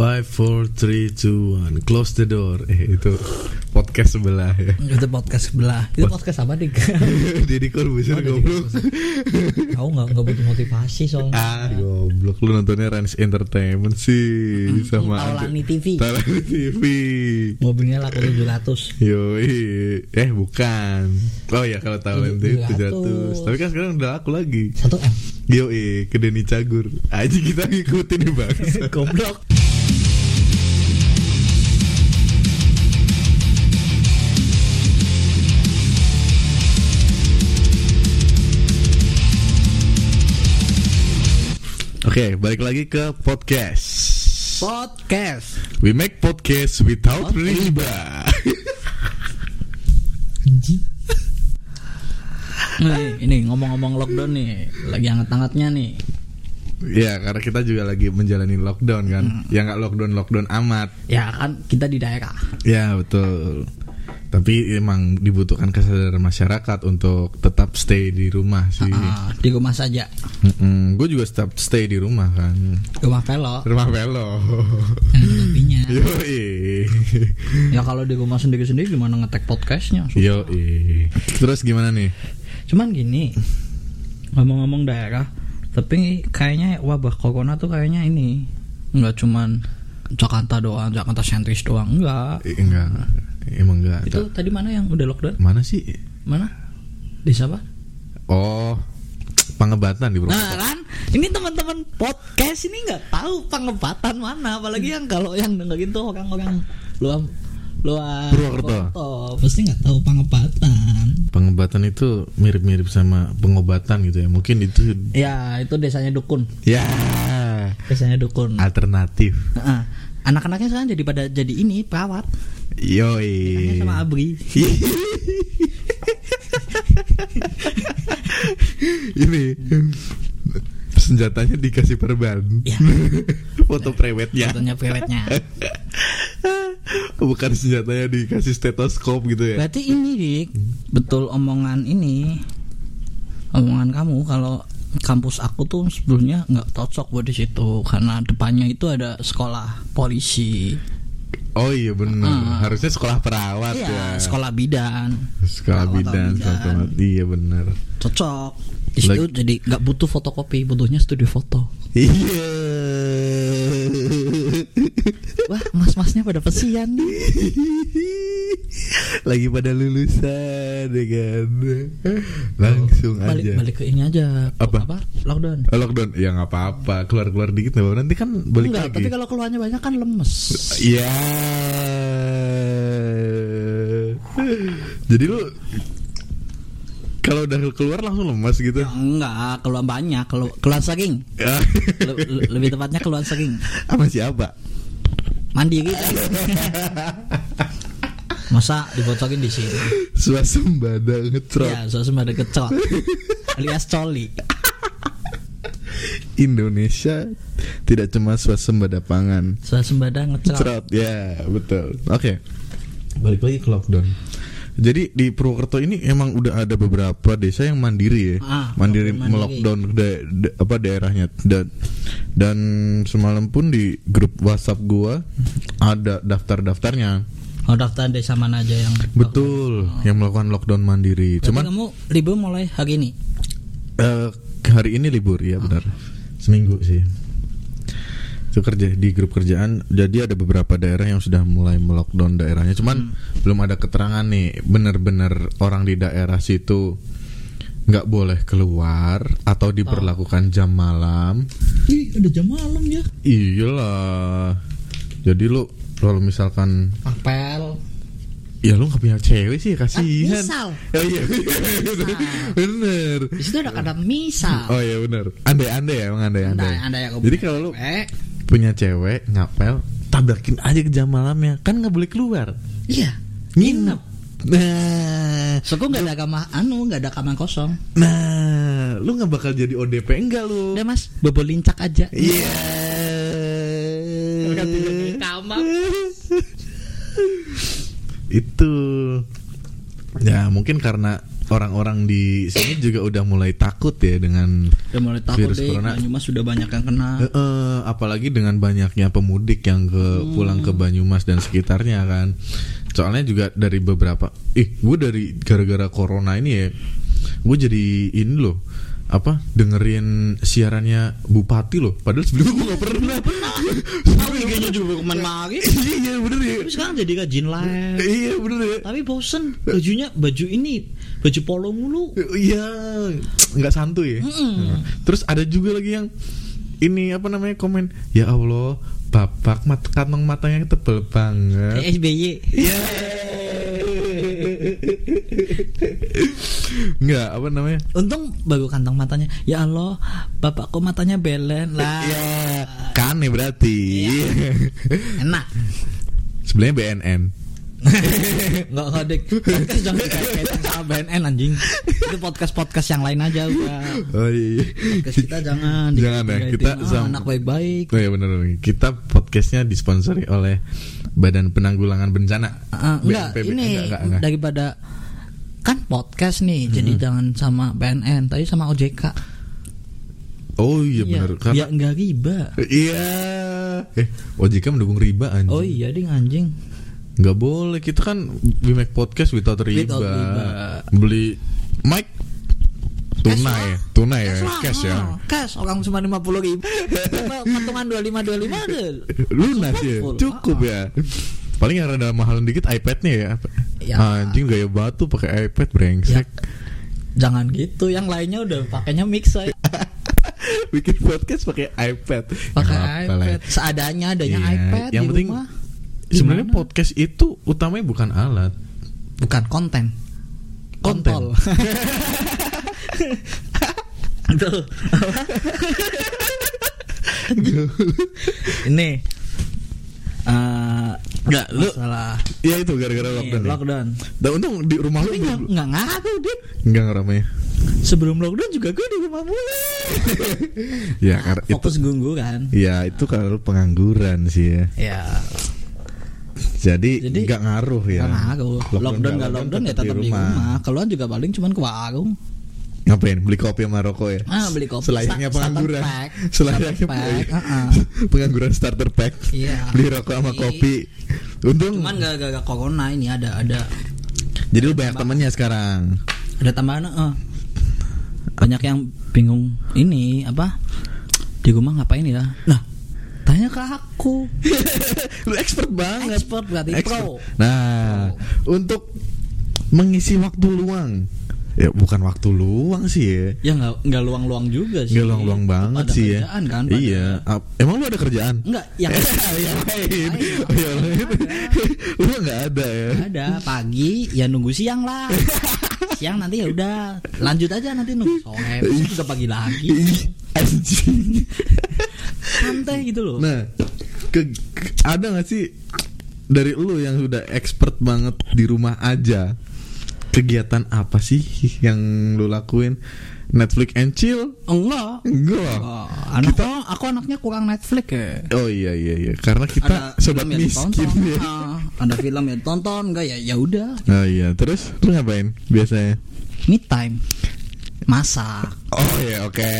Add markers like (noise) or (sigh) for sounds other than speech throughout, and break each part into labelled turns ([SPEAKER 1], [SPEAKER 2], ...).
[SPEAKER 1] Five, four, three, two, one. Close the door. (laughs) Eh itu podcast sebelah ya.
[SPEAKER 2] Itu podcast sebelah. Itu podcast apa nih?
[SPEAKER 1] Deddy Corbuzier
[SPEAKER 2] Oh,
[SPEAKER 1] goblok.
[SPEAKER 2] Kau nggak nggak butuh motivasi soalnya.
[SPEAKER 1] Ah, goblok lu nontonnya Rans Entertainment sih sama
[SPEAKER 2] Taulani TV.
[SPEAKER 1] Taulani TV.
[SPEAKER 2] Mobilnya laku 700
[SPEAKER 1] Yoi, eh bukan. Oh ya kalau Taulani TV 700.
[SPEAKER 2] 700.
[SPEAKER 1] Tapi kan sekarang udah laku lagi.
[SPEAKER 2] Satu M.
[SPEAKER 1] Yoi, ke Denny Cagur. Aja kita ngikutin nih bang. (laughs)
[SPEAKER 2] Goblok.
[SPEAKER 1] Oke, balik lagi ke podcast.
[SPEAKER 2] Podcast.
[SPEAKER 1] We make podcast without
[SPEAKER 2] Without
[SPEAKER 1] riba.
[SPEAKER 2] Nih, ini ngomong-ngomong lockdown nih, lagi hangat-hangatnya nih.
[SPEAKER 1] ya, karena kita juga lagi menjalani lockdown kan. Ya nggak lockdown lockdown amat.
[SPEAKER 2] Ya kan kita di daerah.
[SPEAKER 1] Ya betul. Tapi emang dibutuhkan kesadaran masyarakat untuk tetap stay di rumah sih.
[SPEAKER 2] Ah, di rumah saja.
[SPEAKER 1] Gue juga tetap stay di rumah kan.
[SPEAKER 2] Rumah velo
[SPEAKER 1] Rumah
[SPEAKER 2] ada kopinya. (laughs)
[SPEAKER 1] Yoi. (laughs)
[SPEAKER 2] Ya kalau di rumah sendiri-sendiri gimana ngetek podcastnya?
[SPEAKER 1] Yoi. Terus gimana nih?
[SPEAKER 2] Cuman gini, ngomong-ngomong daerah, tapi kayaknya wabah corona tuh kayaknya ini nggak cuman Jakarta doang, Jakarta sentris doang, enggak.
[SPEAKER 1] Enggak. Emang enggak.
[SPEAKER 2] Itu tadi mana yang udah lockdown?
[SPEAKER 1] Mana sih?
[SPEAKER 2] Mana? Di siapa?
[SPEAKER 1] Oh, pengebatan di
[SPEAKER 2] Nah
[SPEAKER 1] Purwokerto.
[SPEAKER 2] kan, ini teman-teman podcast ini nggak tahu pengebatan mana, apalagi yang kalau yang dengerin tuh orang-orang luar luar
[SPEAKER 1] Purwokerto.
[SPEAKER 2] pasti nggak tahu pengebatan.
[SPEAKER 1] Pengebatan itu mirip-mirip sama pengobatan gitu ya. Mungkin itu
[SPEAKER 2] Ya itu desanya dukun,
[SPEAKER 1] ya
[SPEAKER 2] desanya dukun.
[SPEAKER 1] alternatif.
[SPEAKER 2] Anak-anaknya sekarang jadi pada jadi ini perawat,
[SPEAKER 1] Yoi.
[SPEAKER 2] Sama Abri. (laughs)
[SPEAKER 1] Ini senjatanya dikasih perban.
[SPEAKER 2] Ya. (laughs)
[SPEAKER 1] Foto prewetnya.
[SPEAKER 2] Fotonya pewetnya. (laughs)
[SPEAKER 1] Bukan senjatanya dikasih stetoskop gitu ya.
[SPEAKER 2] Berarti ini dik betul omongan ini omongan kamu kalau kampus aku tuh sebelumnya nggak cocok buat di situ karena depannya itu ada sekolah polisi.
[SPEAKER 1] Oh iya benar.
[SPEAKER 2] Ah.
[SPEAKER 1] Harusnya sekolah perawat
[SPEAKER 2] Iya,
[SPEAKER 1] ya.
[SPEAKER 2] sekolah bidan.
[SPEAKER 1] Sekolah
[SPEAKER 2] Perawat
[SPEAKER 1] bidan, sekolah
[SPEAKER 2] bidan.
[SPEAKER 1] perawat. Iya benar.
[SPEAKER 2] Cocok. Di situ
[SPEAKER 1] Lagi-
[SPEAKER 2] jadi nggak butuh fotokopi, butuhnya studio foto.
[SPEAKER 1] Iya.
[SPEAKER 2] Wah, mas-masnya pada pesian nih.
[SPEAKER 1] Lagi pada lulusan ya kan. Langsung
[SPEAKER 2] Balik
[SPEAKER 1] aja.
[SPEAKER 2] balik ke ini aja.
[SPEAKER 1] Apa?
[SPEAKER 2] Lockdown.
[SPEAKER 1] Oh, lockdown ya nggak apa-apa keluar keluar dikit nggak nanti kan balik
[SPEAKER 2] Enggak,
[SPEAKER 1] lagi
[SPEAKER 2] tapi kalau keluarnya banyak kan lemes.
[SPEAKER 1] Iya. Jadi lu kalau udah keluar langsung lemas gitu.
[SPEAKER 2] Ya, enggak, keluar banyak, keluar, keluar saking. Le- le- lebih tepatnya keluar saking.
[SPEAKER 1] Sama siapa?
[SPEAKER 2] Mandiri. Masa dibocorin di sini?
[SPEAKER 1] Suasembada ngecrot
[SPEAKER 2] Ya, suasana ada kecot. Alias coli.
[SPEAKER 1] Indonesia tidak cuma suasembada pangan.
[SPEAKER 2] Suasembada ngecot.
[SPEAKER 1] Ngecrot. Ya, betul. Oke. Balik lagi ke lockdown. Jadi di Purwokerto ini emang udah ada beberapa desa yang mandiri ya,
[SPEAKER 2] Ah,
[SPEAKER 1] mandiri
[SPEAKER 2] mandiri.
[SPEAKER 1] melockdown da- da- apa daerahnya dan dan semalam pun di grup WhatsApp gua ada daftar-daftarnya.
[SPEAKER 2] Oh, daftar desa mana aja yang
[SPEAKER 1] Betul, yang melakukan lockdown mandiri.
[SPEAKER 2] Berarti
[SPEAKER 1] Cuman
[SPEAKER 2] kamu libur mulai hari ini.
[SPEAKER 1] eh, hari ini libur ya benar, seminggu sih. Itu kerja di grup kerjaan. Jadi ada beberapa daerah yang sudah mulai melockdown daerahnya. Cuman belum ada keterangan nih, benar-benar orang di daerah situ nggak boleh keluar atau diperlakukan jam malam.
[SPEAKER 2] Ih, ada jam malam ya.
[SPEAKER 1] Iyalah. Jadi lu kalau misalkan
[SPEAKER 2] Apel.
[SPEAKER 1] ya lu nggak punya cewek sih kasihan.
[SPEAKER 2] misal. (laughs)
[SPEAKER 1] Oh iya, bener.
[SPEAKER 2] Di situ ada kata misal.
[SPEAKER 1] Oh iya bener. Andai-andai ya, emang andai-andai.
[SPEAKER 2] Andai-andai aku
[SPEAKER 1] Jadi kalau lu. Punya cewek ngapel, tabrakin aja ke jam malamnya, kan nggak boleh keluar.
[SPEAKER 2] Iya.
[SPEAKER 1] Nginep. Nah,
[SPEAKER 2] Soalnya nggak ada kamar anu, nggak ada kamar kosong.
[SPEAKER 1] nah, lu nggak bakal jadi ODP enggak lu?
[SPEAKER 2] Udah mas, bobo lincak aja.
[SPEAKER 1] Iya.
[SPEAKER 2] Di kamar.
[SPEAKER 1] Itu ya mungkin karena orang-orang di sini juga udah mulai takut ya dengan
[SPEAKER 2] Udah mulai takut
[SPEAKER 1] Virus
[SPEAKER 2] deh.
[SPEAKER 1] corona.
[SPEAKER 2] Banyumas sudah banyak yang kena.
[SPEAKER 1] Eh, eh, apalagi dengan banyaknya pemudik yang ke pulang ke Banyumas dan sekitarnya kan. Soalnya juga dari beberapa, ih, gue dari gara-gara corona ini ya, gue jadi ini loh, apa dengerin siarannya bupati loh. Padahal sebelumnya gue gak pernah.
[SPEAKER 2] Tahu IG-nya juga ke mana lagi. (laughs)
[SPEAKER 1] iya bener ya.
[SPEAKER 2] Tapi sekarang jadi kajin live.
[SPEAKER 1] Iya bener ya.
[SPEAKER 2] Tapi bosen bajunya baju ini baju polo mulu.
[SPEAKER 1] Iya, nggak santuy ya.
[SPEAKER 2] Mm-mm.
[SPEAKER 1] Terus ada juga lagi yang ini apa namanya komen, ya Allah, bapak mat kantong matanya tebel banget.
[SPEAKER 2] SBY.
[SPEAKER 1] Iya. Nggak apa namanya?
[SPEAKER 2] Untung baru kantong matanya. Ya Allah, bapakku matanya belen lah.
[SPEAKER 1] Iya, kane berarti.
[SPEAKER 2] Enak.
[SPEAKER 1] Sebenarnya BNN.
[SPEAKER 2] Enggak (laughs) enggak dek. Podcast jangan dikait-kaitin sama BNN anjing. Itu podcast-podcast yang lain aja udah.
[SPEAKER 1] Oh iya.
[SPEAKER 2] Podcast kita jangan
[SPEAKER 1] Jangan ya, kita
[SPEAKER 2] Ah,
[SPEAKER 1] sama-
[SPEAKER 2] anak baik-baik.
[SPEAKER 1] Oh iya benar Kita podcastnya disponsori oleh Badan Penanggulangan Bencana.
[SPEAKER 2] Ah, enggak,
[SPEAKER 1] BNPB.
[SPEAKER 2] ini
[SPEAKER 1] Enggak, enggak, enggak.
[SPEAKER 2] daripada kan podcast nih, jadi jangan sama BNN, tapi sama OJK.
[SPEAKER 1] Oh iya benar.
[SPEAKER 2] Ya
[SPEAKER 1] Karena
[SPEAKER 2] enggak riba.
[SPEAKER 1] Iya. Eh, OJK mendukung riba anjing.
[SPEAKER 2] Oh iya ding anjing.
[SPEAKER 1] Nggak boleh. Kita kan we make podcast without riba.
[SPEAKER 2] Without riba.
[SPEAKER 1] Beli mic tunai, tunai ya, cash ya.
[SPEAKER 2] ah, Cash orang cuma lima puluh ribu. Patungan dua lima dua lima (laughs) deh.
[SPEAKER 1] Lunas ya, cukup ya. Paling yang rada mahal dikit iPadnya ya.
[SPEAKER 2] Ya.
[SPEAKER 1] Anjing gaya batu pakai iPad brengsek.
[SPEAKER 2] Jangan gitu, yang lainnya udah pakainya mix. (laughs)
[SPEAKER 1] Bikin podcast pakai iPad.
[SPEAKER 2] Pakai
[SPEAKER 1] Ya,
[SPEAKER 2] iPad, seadanya adanya
[SPEAKER 1] Iya,
[SPEAKER 2] iPad
[SPEAKER 1] yang
[SPEAKER 2] di
[SPEAKER 1] penting
[SPEAKER 2] rumah.
[SPEAKER 1] Sebenarnya podcast itu utamanya bukan alat.
[SPEAKER 2] bukan konten.
[SPEAKER 1] Konten. (laughs)
[SPEAKER 2] Tuh. Ini eh
[SPEAKER 1] Nggak, lu
[SPEAKER 2] masalah
[SPEAKER 1] Ya itu gara-gara
[SPEAKER 2] Nih,
[SPEAKER 1] lockdown. ya.
[SPEAKER 2] lockdown.
[SPEAKER 1] Dan untung di rumah lu
[SPEAKER 2] Tapi nggak
[SPEAKER 1] belum-
[SPEAKER 2] nggak ngaruh dit.
[SPEAKER 1] nggak ngeramai.
[SPEAKER 2] Sebelum lockdown juga gue di rumah mulu. (laughs)
[SPEAKER 1] Ya karena itu
[SPEAKER 2] Fokus gunggu kan.
[SPEAKER 1] Ya itu kalau pengangguran sih ya.
[SPEAKER 2] Ya,
[SPEAKER 1] Jadi
[SPEAKER 2] Jadi,
[SPEAKER 1] nggak ngaruh ya.
[SPEAKER 2] nggak ngaruh. Lockdown nggak lockdown ya tetap di rumah. Keluar juga paling cuman ke warung.
[SPEAKER 1] Ngapain? Beli kopi sama rokok ya?
[SPEAKER 2] Ah, beli kopi.
[SPEAKER 1] Selayaknya pengangguran.
[SPEAKER 2] pack. (laughs)
[SPEAKER 1] Selayaknya
[SPEAKER 2] pack,
[SPEAKER 1] iya.
[SPEAKER 2] uh-uh.
[SPEAKER 1] pengangguran starter pack.
[SPEAKER 2] Iya.
[SPEAKER 1] Beli rokok sama
[SPEAKER 2] Jadi-
[SPEAKER 1] kopi. Untung.
[SPEAKER 2] Cuman gak gak corona ini ada ada
[SPEAKER 1] Jadi lu banyak temennya sekarang.
[SPEAKER 2] ada tambahan eh. banyak yang bingung ini apa di rumah ngapain ya nah tanya ke aku (laughs)
[SPEAKER 1] lu expert banget.
[SPEAKER 2] expert berarti
[SPEAKER 1] Expert.
[SPEAKER 2] pro
[SPEAKER 1] Nah, untuk mengisi waktu luang. Ya bukan waktu luang sih ya.
[SPEAKER 2] ya nggak nggak luang-luang juga sih
[SPEAKER 1] Nggak luang-luang banget
[SPEAKER 2] Ada
[SPEAKER 1] sih ya.
[SPEAKER 2] kerjaan kan pada-
[SPEAKER 1] Iya. Emang lu ada kerjaan?
[SPEAKER 2] enggak yang
[SPEAKER 1] Yang lain. (laughs) Yang lain. Lu nggak ada ya.
[SPEAKER 2] ada pagi ya nunggu siang lah (laughs) siang nanti ya udah lanjut aja nanti nunggu sore juga pagi lagi
[SPEAKER 1] Anjing.
[SPEAKER 2] santai gitu loh
[SPEAKER 1] Nah, ke, ke- ada gak sih dari lu yang sudah expert banget di rumah aja? Kegiatan apa sih yang lu lakuin? Netflix and chill?
[SPEAKER 2] enggak
[SPEAKER 1] Enggak.
[SPEAKER 2] Oh, anak aku anaknya kurang Netflix ya
[SPEAKER 1] Oh iya iya iya, karena kita sobat
[SPEAKER 2] film yang
[SPEAKER 1] miskin ya.
[SPEAKER 2] ah, ada film yang tonton enggak ya ya udah
[SPEAKER 1] Oh iya, terus lu ngapain biasanya?
[SPEAKER 2] me time masak
[SPEAKER 1] Oh iya, oke.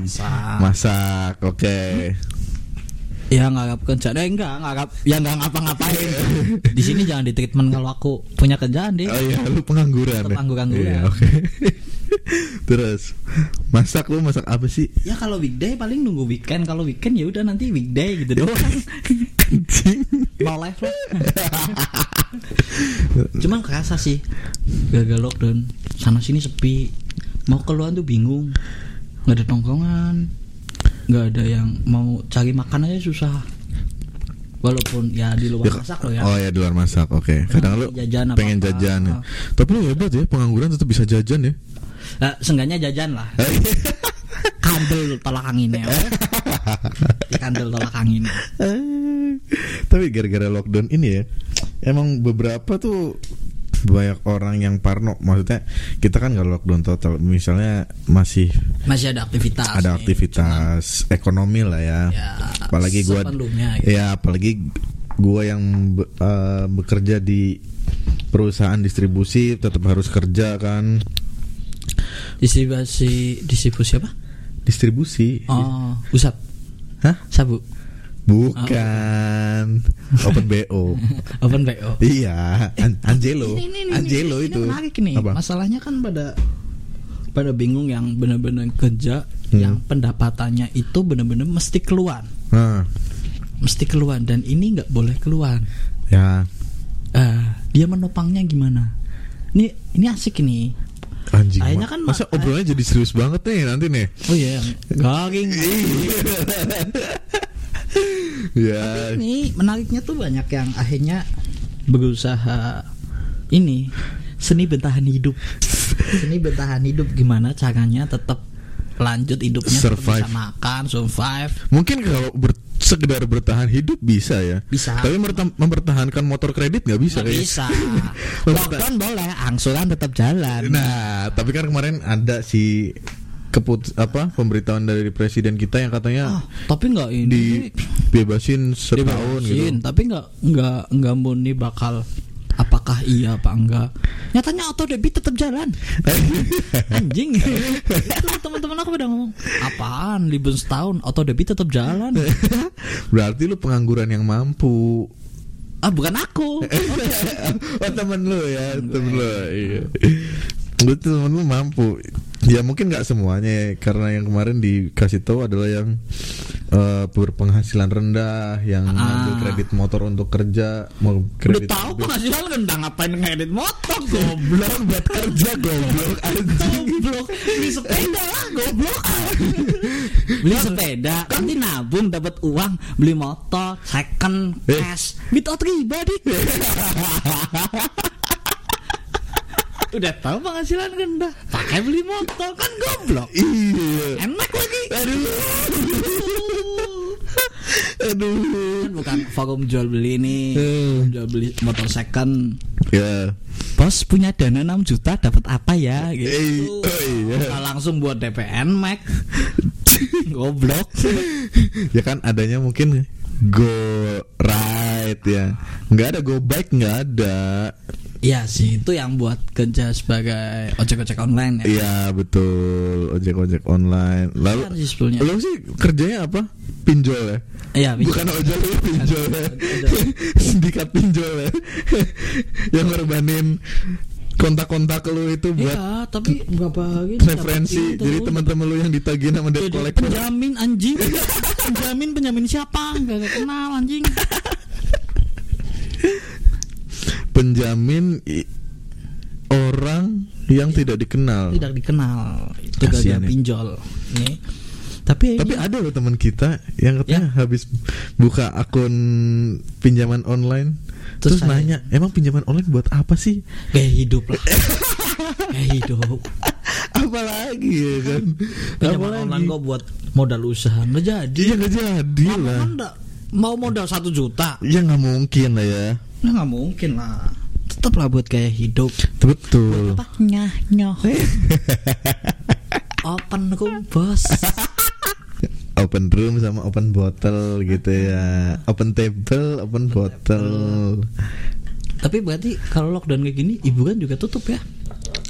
[SPEAKER 2] Masak.
[SPEAKER 1] Masak, oke.
[SPEAKER 2] Ya nggak kerja. Deh enggak nggak ya nggak ngapa-ngapain. (laughs) Di sini jangan di treatment kalau aku punya kerjaan deh
[SPEAKER 1] Oh iya, lu pengangguran
[SPEAKER 2] Tetap
[SPEAKER 1] ya?
[SPEAKER 2] pengangguran.
[SPEAKER 1] Iya, oke. (laughs) terus masak lu masak apa sih?
[SPEAKER 2] ya kalau weekday paling nunggu weekend. Kalau weekend ya udah nanti weekday gitu doang.
[SPEAKER 1] Anjing.
[SPEAKER 2] mau live lah. (laughs) Cuman kerasa sih gagal lockdown. Sana sini sepi. Mau keluar tuh bingung. Nggak ada tongkongan nggak ada yang mau cari makan aja susah walaupun ya di luar
[SPEAKER 1] Ya,
[SPEAKER 2] masak loh ya
[SPEAKER 1] Oh ya di luar masak, oke. Kadang lu
[SPEAKER 2] jajan
[SPEAKER 1] pengen
[SPEAKER 2] apa-apa.
[SPEAKER 1] jajan ya.
[SPEAKER 2] Ah.
[SPEAKER 1] Tapi lu hebat ya, pengangguran tetap bisa jajan ya.
[SPEAKER 2] nah, seenggaknya jajan lah (laughs) kandel tolak anginnya ya. (laughs) Kandel tolak anginnya
[SPEAKER 1] Tapi gara-gara lockdown ini ya, emang beberapa tuh banyak orang yang parno. Maksudnya kita kan nggak lockdown total. Misalnya masih
[SPEAKER 2] masih ada aktivitas
[SPEAKER 1] ada
[SPEAKER 2] nih.
[SPEAKER 1] aktivitas ekonomi lah ya.
[SPEAKER 2] Ya,
[SPEAKER 1] apalagi gua
[SPEAKER 2] gitu.
[SPEAKER 1] ya apalagi gua yang be- eh, bekerja di perusahaan distribusi tetap harus kerja kan.
[SPEAKER 2] Distribusi distribusi apa?
[SPEAKER 1] Distribusi.
[SPEAKER 2] Oh, pusat
[SPEAKER 1] Hah?
[SPEAKER 2] sabu.
[SPEAKER 1] Bukan. Open BO. (laughs)
[SPEAKER 2] Open BO.
[SPEAKER 1] iya, An- Angelo.
[SPEAKER 2] Ini, ini, ini,
[SPEAKER 1] Angelo
[SPEAKER 2] ini,
[SPEAKER 1] itu.
[SPEAKER 2] Ini menarik nih.
[SPEAKER 1] Apa?
[SPEAKER 2] Masalahnya kan pada pada bingung yang benar-benar kerja
[SPEAKER 1] Hmm.
[SPEAKER 2] yang pendapatannya itu benar-benar mesti keluar,
[SPEAKER 1] Nah,
[SPEAKER 2] mesti keluar dan ini nggak boleh keluar.
[SPEAKER 1] ya.
[SPEAKER 2] Eh, dia menopangnya gimana? Ini ini asik ini.
[SPEAKER 1] Anjing.
[SPEAKER 2] Akhirnya kan
[SPEAKER 1] masa
[SPEAKER 2] ma-
[SPEAKER 1] obrolannya jadi serius banget nih nanti nih.
[SPEAKER 2] Oh iya, (laughs) (laughs) garing.
[SPEAKER 1] ya.
[SPEAKER 2] ini menariknya tuh banyak yang akhirnya berusaha ini seni bertahan hidup. Seni bertahan hidup gimana caranya tetap lanjut hidupnya
[SPEAKER 1] Survive.
[SPEAKER 2] bisa makan, survive.
[SPEAKER 1] Mungkin kalau ber- sekedar bertahan hidup bisa ya.
[SPEAKER 2] Bisa.
[SPEAKER 1] Tapi mempertahankan motor kredit nggak bisa
[SPEAKER 2] Nggak
[SPEAKER 1] kayaknya.
[SPEAKER 2] bisa. (laughs) Lockdown boleh, angsuran tetap jalan.
[SPEAKER 1] Nah, tapi kan kemarin ada si keput apa pemberitahuan dari presiden kita yang katanya
[SPEAKER 2] Ah, tapi nggak ini
[SPEAKER 1] dibebasin setahun
[SPEAKER 2] dibebasin,
[SPEAKER 1] gitu.
[SPEAKER 2] tapi nggak nggak nggak murni bakal apakah iya apa enggak nyatanya auto debit tetap jalan (laughs) anjing teman-teman aku udah ngomong apaan libur setahun auto debit tetap jalan (laughs)
[SPEAKER 1] Berarti lu pengangguran yang mampu.
[SPEAKER 2] ah bukan aku (laughs)
[SPEAKER 1] oh temen lu ya, temen lu. Iya. Lu tuh temen lu mampu. Ya mungkin nggak semuanya ya, karena yang kemarin dikasih tahu adalah yang eh, berpenghasilan rendah, yang
[SPEAKER 2] Ah.
[SPEAKER 1] ngambil kredit motor untuk kerja, mau
[SPEAKER 2] udah
[SPEAKER 1] kredit
[SPEAKER 2] tahu
[SPEAKER 1] mobil.
[SPEAKER 2] penghasilan rendang ngapain ngedit motor? Goblok
[SPEAKER 1] buat kerja goblok
[SPEAKER 2] goblok. Beli sepeda lah goblok. (laughs) Beli sepeda nanti nabung dapat uang beli motor second
[SPEAKER 1] Eh.
[SPEAKER 2] cash. Without riba dik (laughs) udah tahu penghasilan rendah pakai beli motor kan goblok
[SPEAKER 1] Iya.
[SPEAKER 2] enak lagi
[SPEAKER 1] Aduh. Aduh.
[SPEAKER 2] kan bukan forum jual beli nih
[SPEAKER 1] Hmm.
[SPEAKER 2] jual beli motor second
[SPEAKER 1] Ya.
[SPEAKER 2] Bos punya dana 6 juta dapat apa ya gitu.
[SPEAKER 1] Eh, oh iya.
[SPEAKER 2] Langsung buat DPN Mac. (laughs) Goblok.
[SPEAKER 1] ya kan adanya mungkin go right ya. Nggak ada go bike nggak ada.
[SPEAKER 2] Iya sih, itu yang buat kerja sebagai ojek-ojek online ya.
[SPEAKER 1] Iya betul ojek-ojek online. Lalu
[SPEAKER 2] Kan sih sebetulnya.
[SPEAKER 1] lu sih kerjanya apa? Pinjol ya?
[SPEAKER 2] Iya.
[SPEAKER 1] Bukan ojol (laughs) ya, pinjol ya. Sindikat pinjol ya. (laughs) Yang ngorbanin kontak-kontak lu itu buat
[SPEAKER 2] Iya, tapi berapa hari
[SPEAKER 1] referensi. Jadi teman-teman lu yang ditagih sama debt collector.
[SPEAKER 2] penjamin anjing. (laughs) penjamin penjamin siapa? Gak kenal anjing.
[SPEAKER 1] Penjamin orang yang tidak dikenal.
[SPEAKER 2] Tidak dikenal. Itu gagal
[SPEAKER 1] ya.
[SPEAKER 2] pinjol. Nih. Tapi,
[SPEAKER 1] Tapi ada loh teman kita yang katanya
[SPEAKER 2] Ya.
[SPEAKER 1] habis buka akun pinjaman online terus,
[SPEAKER 2] Terus
[SPEAKER 1] nanya, "Emang pinjaman online buat apa sih?"
[SPEAKER 2] kayak hidup lah. kayak hidup. (laughs)
[SPEAKER 1] Apalagi ya kan?
[SPEAKER 2] Pinjaman
[SPEAKER 1] Apalagi?
[SPEAKER 2] online kok buat modal usaha nggak jadi.
[SPEAKER 1] Iya nggak jadi
[SPEAKER 2] Lama
[SPEAKER 1] lah.
[SPEAKER 2] nggak mau modal satu juta
[SPEAKER 1] Ya nggak mungkin lah ya.
[SPEAKER 2] Nah nggak mungkin lah Tetaplah buat gaya hidup
[SPEAKER 1] Betul.
[SPEAKER 2] Apa? Nyah nyoh (laughs) Open room bos
[SPEAKER 1] Open room sama open bottle gitu ya. Open table, open bottle.
[SPEAKER 2] Tapi berarti kalau lockdown kayak gini Hiburan juga tutup ya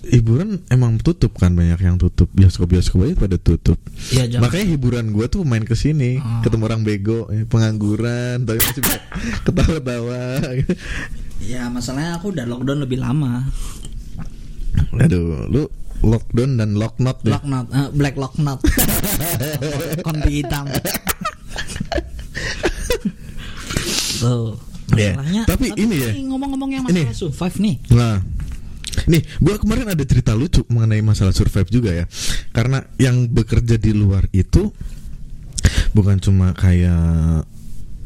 [SPEAKER 1] Hiburan emang tutup kan banyak yang tutup. Bioskop-bioskop aja pada tutup.
[SPEAKER 2] Ya jangan
[SPEAKER 1] Makanya hiburan gue tuh main ke sini,
[SPEAKER 2] Ah.
[SPEAKER 1] ketemu orang bego, eh, pengangguran, tapi masih bisa (laughs) ketawa-tawa.
[SPEAKER 2] Ya masalahnya aku udah lockdown lebih lama
[SPEAKER 1] Aduh, lu lockdown dan locknot deh.
[SPEAKER 2] Locknot eh, Black locknot (laughs) Konti hitam Tuh
[SPEAKER 1] Iya.
[SPEAKER 2] Masalahnya
[SPEAKER 1] Tapi ini ya.
[SPEAKER 2] Ngomong-ngomong yang
[SPEAKER 1] Ini.
[SPEAKER 2] masalah survive nih
[SPEAKER 1] Nah, nih, gua kemarin ada cerita lucu mengenai masalah survive juga ya. Karena yang bekerja di luar itu bukan cuma kayak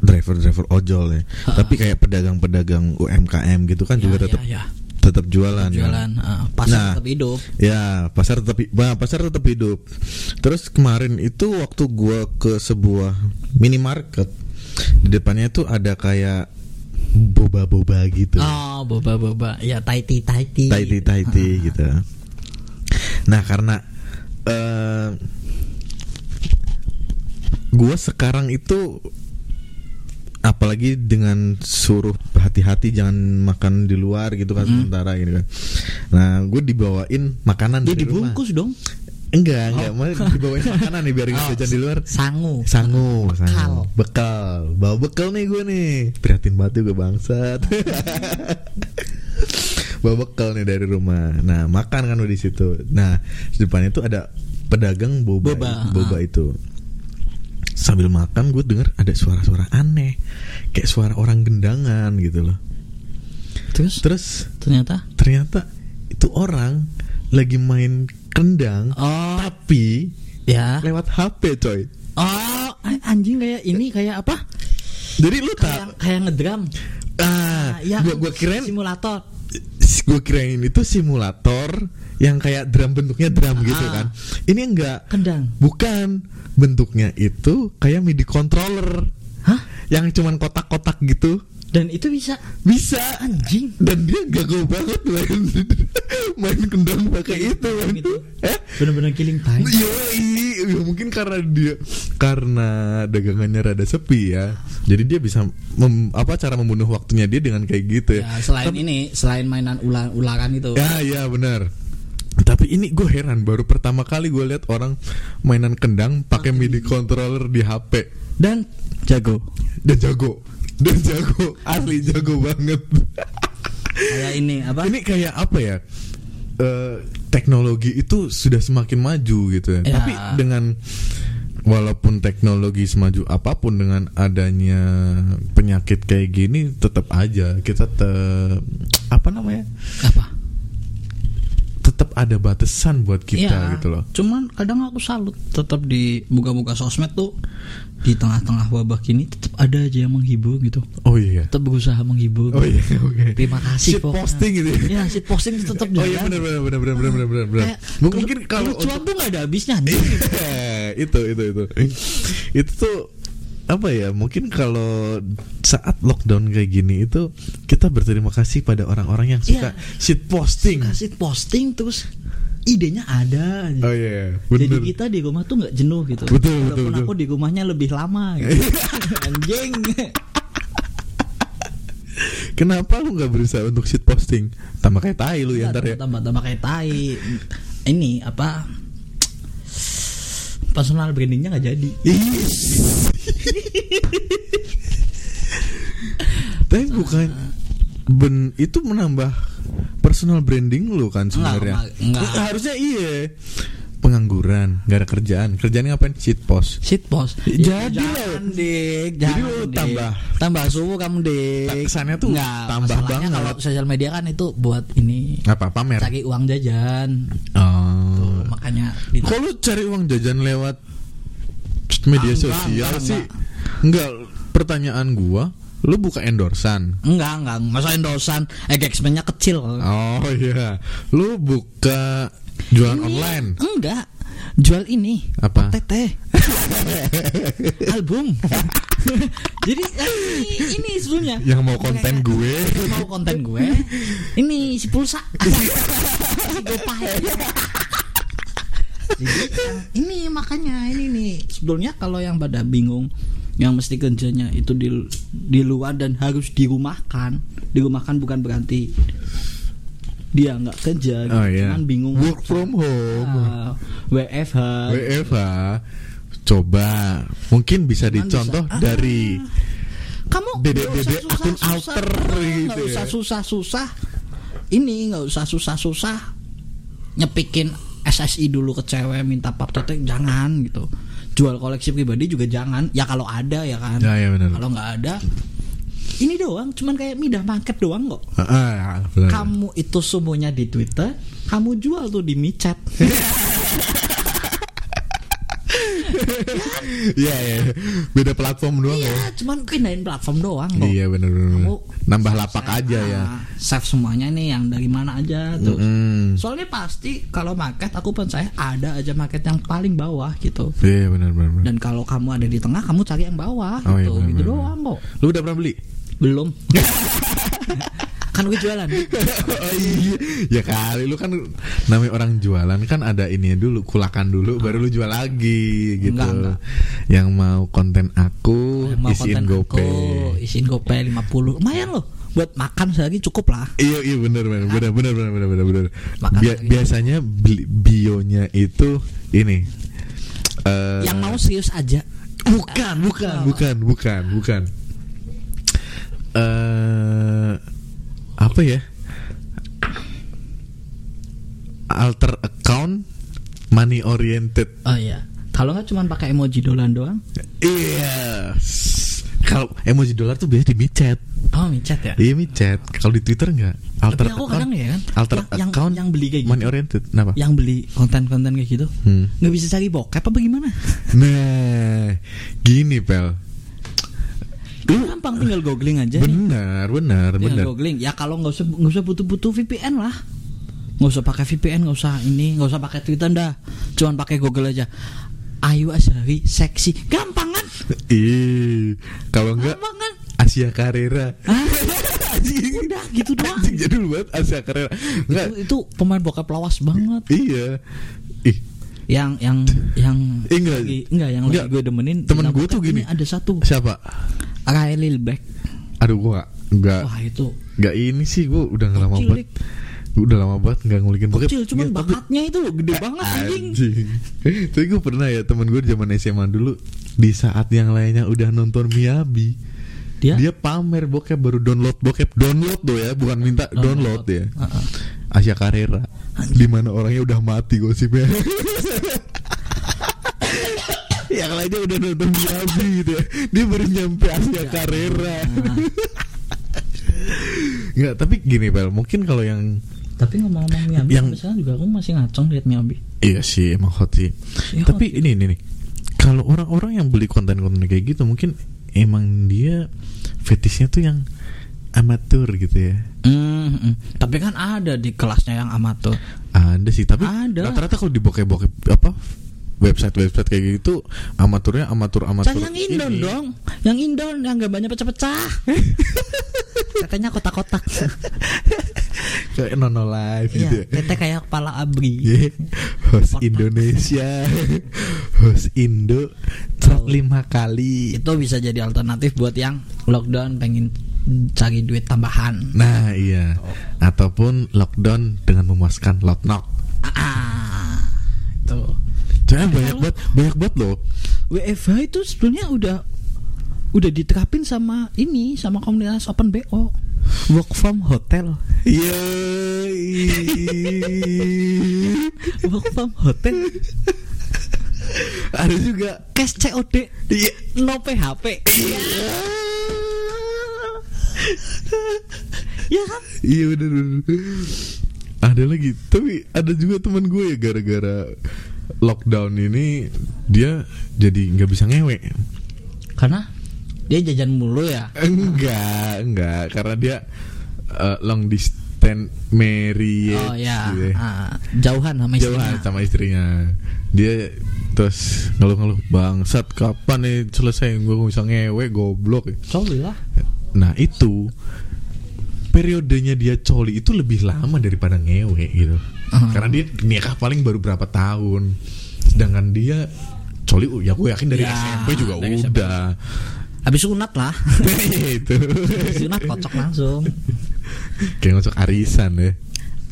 [SPEAKER 1] driver-driver ojol ya, tapi kayak pedagang-pedagang UMKM gitu kan juga
[SPEAKER 2] Ya,
[SPEAKER 1] tetap
[SPEAKER 2] ya, ya.
[SPEAKER 1] Tetap jualan. kan?
[SPEAKER 2] Jualan eh, Pasar
[SPEAKER 1] Nah.
[SPEAKER 2] tetap hidup
[SPEAKER 1] Ya, pasar tetap bah, pasar tetap hidup. Terus kemarin itu waktu gua ke sebuah minimarket di depannya itu ada kayak boba-boba gitu.
[SPEAKER 2] Oh, boba-boba. Ya, taiti taiti.
[SPEAKER 1] Taiti taiti gitu. Nah, karena eh gua sekarang itu apalagi dengan suruh hati-hati jangan makan di luar gitu kan sementara gitu kan. Nah, gue dibawain makanan
[SPEAKER 2] Dia
[SPEAKER 1] dari rumah.
[SPEAKER 2] dibungkus dong.
[SPEAKER 1] Enggak, enggak, malah dibawain (laughs) makanan nih biar
[SPEAKER 2] Oh,
[SPEAKER 1] jajan di luar.
[SPEAKER 2] Sangu.
[SPEAKER 1] Sangu,
[SPEAKER 2] Bekal.
[SPEAKER 1] sangu. Bekal. Bawa bekal nih gue nih. Prihatin banget gue bangsat. (laughs) Bawa bekal nih dari rumah. Nah, makan kan di situ. Nah, di depannya itu ada pedagang boba,
[SPEAKER 2] Boba,
[SPEAKER 1] boba
[SPEAKER 2] ah.
[SPEAKER 1] itu. Sambil makan gue denger ada suara-suara aneh. Kayak suara orang gendangan gitu loh.
[SPEAKER 2] Terus
[SPEAKER 1] Terus
[SPEAKER 2] ternyata
[SPEAKER 1] ternyata itu orang lagi main kendang
[SPEAKER 2] oh
[SPEAKER 1] tapi
[SPEAKER 2] ya.
[SPEAKER 1] lewat HP coy.
[SPEAKER 2] Oh, anjing kayak ini kayak apa?
[SPEAKER 1] Jadi lu
[SPEAKER 2] Kayak
[SPEAKER 1] tak
[SPEAKER 2] kayak ngedrum.
[SPEAKER 1] ah,
[SPEAKER 2] ya,
[SPEAKER 1] gua gua kirain
[SPEAKER 2] simulator.
[SPEAKER 1] gua kirain itu simulator yang kayak drum bentuknya drum gitu
[SPEAKER 2] Ah.
[SPEAKER 1] kan. Ini enggak
[SPEAKER 2] Kendang.
[SPEAKER 1] bukan bentuknya itu kayak MIDI controller
[SPEAKER 2] Hah?
[SPEAKER 1] yang cuman kotak-kotak gitu.
[SPEAKER 2] Dan itu bisa
[SPEAKER 1] Bisa
[SPEAKER 2] anjing.
[SPEAKER 1] dan dia gagal banget main (laughs) main kendang pakai itu kan.
[SPEAKER 2] Gitu.
[SPEAKER 1] Eh?
[SPEAKER 2] Bener-bener killing time.
[SPEAKER 1] Yoi, ya mungkin karena dia karena dagangannya rada sepi ya. Jadi dia bisa mem- apa cara membunuh waktunya dia dengan kayak gitu ya.
[SPEAKER 2] Ya, selain
[SPEAKER 1] Tapi-
[SPEAKER 2] ini, selain mainan ular-ularan itu.
[SPEAKER 1] Ya, ya benar. Tapi ini gue heran baru pertama kali gue lihat orang mainan kendang pakai MIDI controller di HP
[SPEAKER 2] Dan jago.
[SPEAKER 1] dan jago dan jago asli jago banget.
[SPEAKER 2] Kayak ini apa?
[SPEAKER 1] ini kayak apa ya? Eh, teknologi itu sudah semakin maju gitu ya.
[SPEAKER 2] Ya.
[SPEAKER 1] Tapi dengan walaupun teknologi semaju apa pun dengan adanya penyakit kayak gini tetap aja kita te apa namanya?
[SPEAKER 2] apa?
[SPEAKER 1] Tetap ada batasan buat kita
[SPEAKER 2] Iya,
[SPEAKER 1] gitu loh.
[SPEAKER 2] Cuman kadang aku salut tetap di buka-buka sosmed tuh di tengah-tengah wabah gini tetap ada aja yang menghibur gitu.
[SPEAKER 1] Oh iya.
[SPEAKER 2] Tetap berusaha menghibur.
[SPEAKER 1] Oh iya, oke.
[SPEAKER 2] Terima kasih
[SPEAKER 1] Shit
[SPEAKER 2] pokoknya.
[SPEAKER 1] posting gitu. ya.
[SPEAKER 2] Ya, shit posting tetap
[SPEAKER 1] Oh
[SPEAKER 2] jalan.
[SPEAKER 1] iya benar benar benar benar benar benar benar. benar. Mungkin kalau untuk
[SPEAKER 2] tuh nggak ada habisnya (laughs) nih.
[SPEAKER 1] itu itu itu. Itu tuh apa ya mungkin kalau saat lockdown kayak gini itu kita berterima kasih pada orang-orang yang suka
[SPEAKER 2] Iya.
[SPEAKER 1] shit posting.
[SPEAKER 2] Kasih posting terus idenya ada.
[SPEAKER 1] Oh iya, iya.
[SPEAKER 2] Jadi
[SPEAKER 1] bener.
[SPEAKER 2] kita di rumah tuh nggak jenuh gitu.
[SPEAKER 1] Betul, betul,
[SPEAKER 2] Walaupun
[SPEAKER 1] betul.
[SPEAKER 2] aku di rumahnya lebih lama. Gitu. (laughs) Anjing.
[SPEAKER 1] Kenapa lu nggak berusaha untuk shit posting? Tambah kayak tai lu ya ntar ya.
[SPEAKER 2] tambah tambah kayak tai. Ini apa? Personal brandingnya nggak jadi. (laughs)
[SPEAKER 1] Tapi bukan ben itu menambah personal branding lu kan sebenarnya.
[SPEAKER 2] enggak.
[SPEAKER 1] Harusnya iya. Pengangguran, nggak ada kerjaan. Kerjaan ngapain? Shit post.
[SPEAKER 2] Shit post.
[SPEAKER 1] Jadi
[SPEAKER 2] jangan,
[SPEAKER 1] lo-
[SPEAKER 2] dik.
[SPEAKER 1] Jadi lo tambah-
[SPEAKER 2] tambah suhu kamu dik.
[SPEAKER 1] Kesannya tuh
[SPEAKER 2] Nggak,
[SPEAKER 1] tambah banget.
[SPEAKER 2] Kalau sosial media kan itu buat ini
[SPEAKER 1] Apa pamer?
[SPEAKER 2] cari uang jajan.
[SPEAKER 1] Oh.
[SPEAKER 2] Makanya
[SPEAKER 1] lu cari uang jajan lewat media
[SPEAKER 2] Ah, enggak,
[SPEAKER 1] sosial
[SPEAKER 2] enggak,
[SPEAKER 1] sih? Enggak. Pertanyaan gua, lu buka endorsan.
[SPEAKER 2] enggak enggak masa endosan engagementnya kecil.
[SPEAKER 1] Oh iya. Lu buka jualan
[SPEAKER 2] Ini
[SPEAKER 1] online.
[SPEAKER 2] Enggak. Jual ini.
[SPEAKER 1] Apa?
[SPEAKER 2] Teteh. (laughs) Album. (laughs) Jadi eh, ini, ini sebelumnya.
[SPEAKER 1] Yang mau konten
[SPEAKER 2] Kayak-
[SPEAKER 1] gue.
[SPEAKER 2] Mau konten gue. Ini si pulsa. si (laughs) Gopay. Ini makanya ini nih sebetulnya kalau yang pada bingung yang mesti kerjanya itu di di luar dan harus dirumahkan dirumahkan bukan berarti dia nggak kerja gitu.
[SPEAKER 1] Oh iya.
[SPEAKER 2] cuman bingung
[SPEAKER 1] Work from home.
[SPEAKER 2] Ah, WFH
[SPEAKER 1] WFH coba mungkin bisa
[SPEAKER 2] Cuman
[SPEAKER 1] dicontoh
[SPEAKER 2] bisa- ah.
[SPEAKER 1] dari
[SPEAKER 2] kamu
[SPEAKER 1] Dede-
[SPEAKER 2] usah
[SPEAKER 1] dede akun
[SPEAKER 2] susah-susah.
[SPEAKER 1] alter
[SPEAKER 2] Ah,
[SPEAKER 1] gitu
[SPEAKER 2] nggak
[SPEAKER 1] ya.
[SPEAKER 2] usah susah-susah ini nggak usah susah-susah nyepikin SSI dulu ke cewek minta pap tete jangan gitu. Jual koleksi pribadi juga jangan. Ya kalau ada ya kan.
[SPEAKER 1] Ya, ya,
[SPEAKER 2] kalau nggak ada ini doang cuman kayak midah market doang kok.
[SPEAKER 1] Ah, benar.
[SPEAKER 2] kamu itu semuanya di Twitter kamu jual tuh di micet (laughs)
[SPEAKER 1] Iya iya. Beda platform doang
[SPEAKER 2] iya
[SPEAKER 1] ya.
[SPEAKER 2] cuman pindahin platform doang kok
[SPEAKER 1] Iya benar benar. Nambah lapak aja ya.
[SPEAKER 2] Ah, save semuanya nih yang dari mana aja tuh
[SPEAKER 1] Mm.
[SPEAKER 2] soalnya pasti kalau market aku percaya ada aja market yang paling bawah gitu
[SPEAKER 1] Iya benar benar. benar.
[SPEAKER 2] dan kalau kamu ada di tengah kamu cari yang bawah
[SPEAKER 1] Oh, iya,
[SPEAKER 2] gitu
[SPEAKER 1] benar,
[SPEAKER 2] gitu
[SPEAKER 1] benar,
[SPEAKER 2] doang kok
[SPEAKER 1] Lu udah pernah beli?
[SPEAKER 2] belum (laughs) kan gue jualan (laughs)
[SPEAKER 1] oh iya ya kali lu kan namanya orang jualan kan ada ini dulu kulakan dulu baru lu jual lagi gitu
[SPEAKER 2] enggak, enggak.
[SPEAKER 1] yang mau konten aku
[SPEAKER 2] yang mau
[SPEAKER 1] isiin gopay
[SPEAKER 2] isiin gopay 50 lumayan loh buat makan lagi cukup lah.
[SPEAKER 1] Iya iya benar benar benar benar benar benar benar. benar. Biasanya bio bionya itu ini. Uh,
[SPEAKER 2] yang mau serius aja.
[SPEAKER 1] Bukan bukan bukan bukan bukan. Eh apa ya? Alter account money oriented.
[SPEAKER 2] oh iya kalau nggak cuma pakai emoji dolan doang
[SPEAKER 1] Iya. Kalau emoji dolar tuh biasa di micet.
[SPEAKER 2] oh micet ya
[SPEAKER 1] Iya micet. Kalau di Twitter enggak. Alter
[SPEAKER 2] tapi aku
[SPEAKER 1] account.
[SPEAKER 2] kadang ya kan
[SPEAKER 1] Alter
[SPEAKER 2] yang,
[SPEAKER 1] account
[SPEAKER 2] yang beli kayak gitu
[SPEAKER 1] money oriented. Kenapa?
[SPEAKER 2] yang beli konten-konten kayak gitu
[SPEAKER 1] Hmm.
[SPEAKER 2] nggak bisa cari bokep apa gimana
[SPEAKER 1] Nah, gini pel.
[SPEAKER 2] Gampang tinggal googling aja nih.
[SPEAKER 1] benar, benar,
[SPEAKER 2] tinggal
[SPEAKER 1] benar.
[SPEAKER 2] googling. Ya kalau nggak usah nggak usah butuh-butuh VPN lah. Nggak usah pakai VPN nggak usah ini nggak usah pakai Twitter dah. Cuman pakai Google aja. Ayu Azhari seksi. Gampang kan?
[SPEAKER 1] Ih, kalau enggak
[SPEAKER 2] gampang kan?
[SPEAKER 1] Asia Carrera.
[SPEAKER 2] Ah, udah gitu doang.
[SPEAKER 1] Anjing jadul banget Asia Carrera. Enggak.
[SPEAKER 2] itu, itu pemain bokep lawas banget.
[SPEAKER 1] Iya. Ih,
[SPEAKER 2] yang yang yang
[SPEAKER 1] Eh, enggak.
[SPEAKER 2] lagi, enggak yang
[SPEAKER 1] Enggak.
[SPEAKER 2] lagi gue demenin
[SPEAKER 1] Temen gue tuh gini.
[SPEAKER 2] ini ada satu
[SPEAKER 1] siapa?
[SPEAKER 2] Rai Lilbeck
[SPEAKER 1] Aduh, gua enggak
[SPEAKER 2] wah itu
[SPEAKER 1] enggak ini sih gua udah nggak lama banget. Gua udah lama banget enggak ngulikin bokep.
[SPEAKER 2] kecil cuman
[SPEAKER 1] tapi-
[SPEAKER 2] bakatnya itu gede (laughs) banget anjing
[SPEAKER 1] Anjing. Tapi gue pernah ya temen gue zaman SMA dulu di saat yang lainnya udah nonton Miyabi.
[SPEAKER 2] dia,
[SPEAKER 1] Dia pamer bokep baru download bokep download tuh ya bukan minta download, ya.
[SPEAKER 2] Heeh.
[SPEAKER 1] Asia Carrera di mana orangnya udah mati gosipnya. (laughs) yang lainnya udah nonton Miyabi gitu ya. Dia baru nyampe Asia Carrera. Enggak, (laughs) tapi gini Pel, mungkin kalau yang
[SPEAKER 2] tapi ngomong-ngomong Miyabi
[SPEAKER 1] Yang-
[SPEAKER 2] sekarang juga aku masih ngaceng lihat Miyabi
[SPEAKER 1] Iya sih emang hot sih.
[SPEAKER 2] Iya,
[SPEAKER 1] Tapi
[SPEAKER 2] hot.
[SPEAKER 1] ini ini nih. Kalau orang-orang yang beli konten-konten kayak gitu mungkin emang dia fetishnya tuh yang amatur gitu ya.
[SPEAKER 2] Hmm, hmm. tapi kan ada di kelasnya yang amatur
[SPEAKER 1] Ada sih, tapi
[SPEAKER 2] Ada.
[SPEAKER 1] rata-rata kalau di bokep-bokep apa website-website kayak gitu amaturnya amatur-amatur.
[SPEAKER 2] Cari yang indon
[SPEAKER 1] ini.
[SPEAKER 2] dong Yang indon yang gambarnya pecah-pecah (laughs) Tetenya kotak-kotak (laughs)
[SPEAKER 1] Kayak nono live
[SPEAKER 2] Iya
[SPEAKER 1] gitu ya.
[SPEAKER 2] Tete kayak kepala abri
[SPEAKER 1] Iya. Host
[SPEAKER 2] Kotak.
[SPEAKER 1] Indonesia (laughs) Host Indo Top 5 kali
[SPEAKER 2] Itu bisa jadi alternatif buat yang lockdown pengen cari duit tambahan.
[SPEAKER 1] Nah iya. Ataupun lockdown dengan memuaskan lockdown
[SPEAKER 2] ah, Itu.
[SPEAKER 1] Jangan banyak banget Banyak banget loh.
[SPEAKER 2] WFH itu sebenarnya udah udah diterapin sama ini sama komunitas open BO work from hotel.
[SPEAKER 1] Iya.
[SPEAKER 2] Work from hotel.
[SPEAKER 1] Ada juga.
[SPEAKER 2] Cash COD
[SPEAKER 1] Iya.
[SPEAKER 2] No PHP (laughs) ya kan?
[SPEAKER 1] Iya bener, bener. Ada lagi. Tapi ada juga teman gue ya Gara-gara Lockdown ini Dia jadi nggak bisa ngewe.
[SPEAKER 2] Karena dia jajan mulu ya? (laughs)
[SPEAKER 1] Enggak Enggak. Karena dia eh, Long distance marriage
[SPEAKER 2] oh ya
[SPEAKER 1] gitu ya.
[SPEAKER 2] ah, jauhan sama
[SPEAKER 1] jauhan
[SPEAKER 2] istrinya.
[SPEAKER 1] sama istrinya. Dia terus ngeluh-ngeluh bangsat kapan nih selesai? Gue bisa ngewe goblok.
[SPEAKER 2] Sorry lah
[SPEAKER 1] nah itu periodenya dia coli itu lebih lama daripada ngewe gitu.
[SPEAKER 2] Ah.
[SPEAKER 1] karena dia nikah paling baru berapa tahun. Sedangkan dia coli ya gue yakin dari
[SPEAKER 2] Ya,
[SPEAKER 1] SMP juga
[SPEAKER 2] dari SMP.
[SPEAKER 1] udah.
[SPEAKER 2] Habis sunat lah. (laughs)
[SPEAKER 1] Itu.
[SPEAKER 2] Habis sunat kocok langsung.
[SPEAKER 1] Kayak ngocok arisan ya.